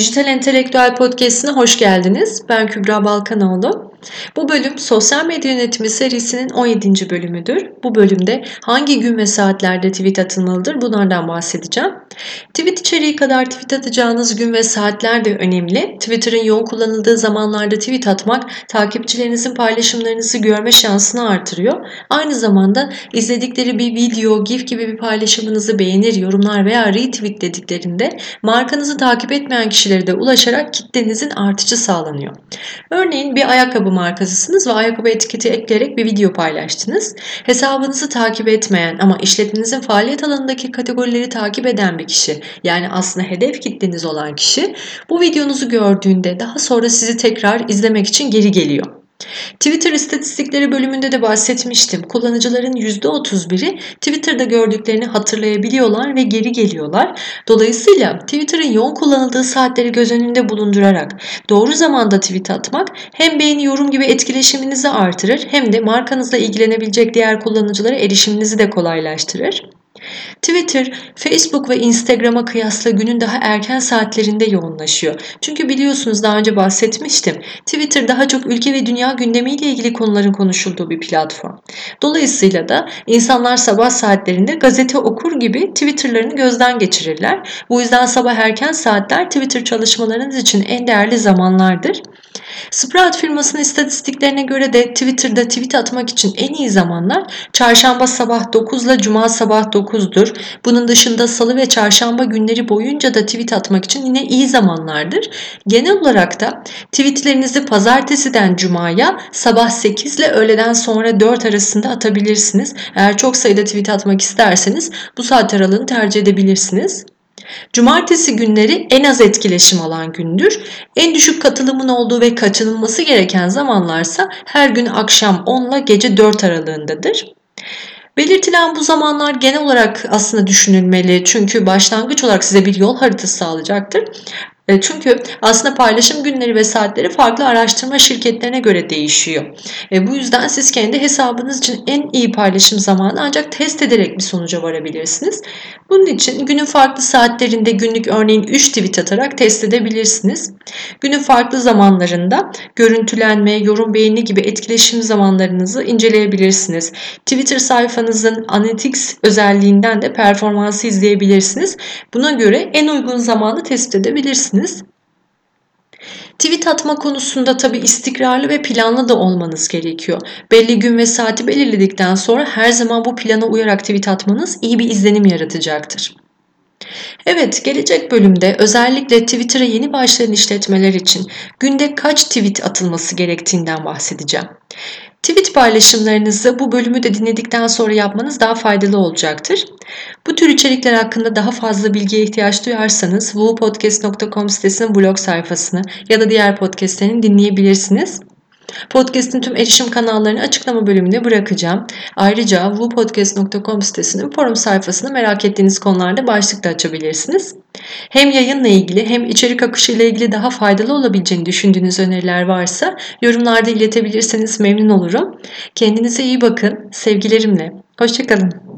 Dijital Entelektüel Podcast'ine hoş geldiniz. Ben Kübra Balkanoğlu. Bu bölüm sosyal medya yönetimi serisinin 17. bölümüdür. Bu bölümde hangi gün ve saatlerde tweet atılmalıdır bunlardan bahsedeceğim. Tweet içeriği kadar tweet atacağınız gün ve saatler de önemli. Twitter'ın yoğun kullanıldığı zamanlarda tweet atmak takipçilerinizin paylaşımlarınızı görme şansını artırıyor. Aynı zamanda izledikleri bir video, gif gibi bir paylaşımınızı beğenir, yorumlar veya retweet dediklerinde markanızı takip etmeyen kişilere de ulaşarak kitlenizin artışı sağlanıyor. Örneğin bir ayakkabı markasısınız ve ayakkabı etiketi ekleyerek bir video paylaştınız. Hesabınızı takip etmeyen ama işletmenizin faaliyet alanındaki kategorileri takip eden bir kişi yani aslında hedef kitleniz olan kişi bu videonuzu gördüğünde daha sonra sizi tekrar izlemek için geri geliyor. Twitter istatistikleri bölümünde de bahsetmiştim. Kullanıcıların %31'i Twitter'da gördüklerini hatırlayabiliyorlar ve geri geliyorlar. Dolayısıyla Twitter'ın yoğun kullanıldığı saatleri göz önünde bulundurarak doğru zamanda tweet atmak hem beğeni yorum gibi etkileşiminizi artırır hem de markanızla ilgilenebilecek diğer kullanıcılara erişiminizi de kolaylaştırır. Twitter, Facebook ve Instagram'a kıyasla günün daha erken saatlerinde yoğunlaşıyor. Çünkü biliyorsunuz daha önce bahsetmiştim. Twitter daha çok ülke ve dünya gündemiyle ilgili konuların konuşulduğu bir platform. Dolayısıyla da insanlar sabah saatlerinde gazete okur gibi Twitter'larını gözden geçirirler. Bu yüzden sabah erken saatler Twitter çalışmalarınız için en değerli zamanlardır. Sprout firmasının istatistiklerine göre de Twitter'da tweet atmak için en iyi zamanlar çarşamba sabah 9 ile cuma sabah 9'dur. Bunun dışında salı ve çarşamba günleri boyunca da tweet atmak için yine iyi zamanlardır. Genel olarak da tweetlerinizi pazartesiden cumaya sabah 8 ile öğleden sonra 4 arasında atabilirsiniz. Eğer çok sayıda tweet atmak isterseniz bu saat aralığını tercih edebilirsiniz. Cumartesi günleri en az etkileşim alan gündür. En düşük katılımın olduğu ve kaçınılması gereken zamanlarsa her gün akşam 10 ile gece 4 aralığındadır. Belirtilen bu zamanlar genel olarak aslında düşünülmeli çünkü başlangıç olarak size bir yol haritası sağlayacaktır. E, çünkü aslında paylaşım günleri ve saatleri farklı araştırma şirketlerine göre değişiyor. E, bu yüzden siz kendi hesabınız için en iyi paylaşım zamanı ancak test ederek bir sonuca varabilirsiniz. Bunun için günün farklı saatlerinde günlük örneğin 3 tweet atarak test edebilirsiniz. Günün farklı zamanlarında görüntülenme, yorum beğeni gibi etkileşim zamanlarınızı inceleyebilirsiniz. Twitter sayfanızın Analytics özelliğinden de performansı izleyebilirsiniz. Buna göre en uygun zamanı tespit edebilirsiniz yapabilirsiniz. Tweet atma konusunda tabi istikrarlı ve planlı da olmanız gerekiyor. Belli gün ve saati belirledikten sonra her zaman bu plana uyarak tweet atmanız iyi bir izlenim yaratacaktır. Evet, gelecek bölümde özellikle Twitter'a yeni başlayan işletmeler için günde kaç tweet atılması gerektiğinden bahsedeceğim. Tweet paylaşımlarınızı bu bölümü de dinledikten sonra yapmanız daha faydalı olacaktır. Bu tür içerikler hakkında daha fazla bilgiye ihtiyaç duyarsanız www.podcast.com sitesinin blog sayfasını ya da diğer podcastlerini dinleyebilirsiniz. Podcast'in tüm erişim kanallarını açıklama bölümüne bırakacağım. Ayrıca wupodcast.com sitesinin forum sayfasını merak ettiğiniz konularda başlıkta açabilirsiniz. Hem yayınla ilgili hem içerik akışı ile ilgili daha faydalı olabileceğini düşündüğünüz öneriler varsa yorumlarda iletebilirseniz memnun olurum. Kendinize iyi bakın. Sevgilerimle. Hoşçakalın.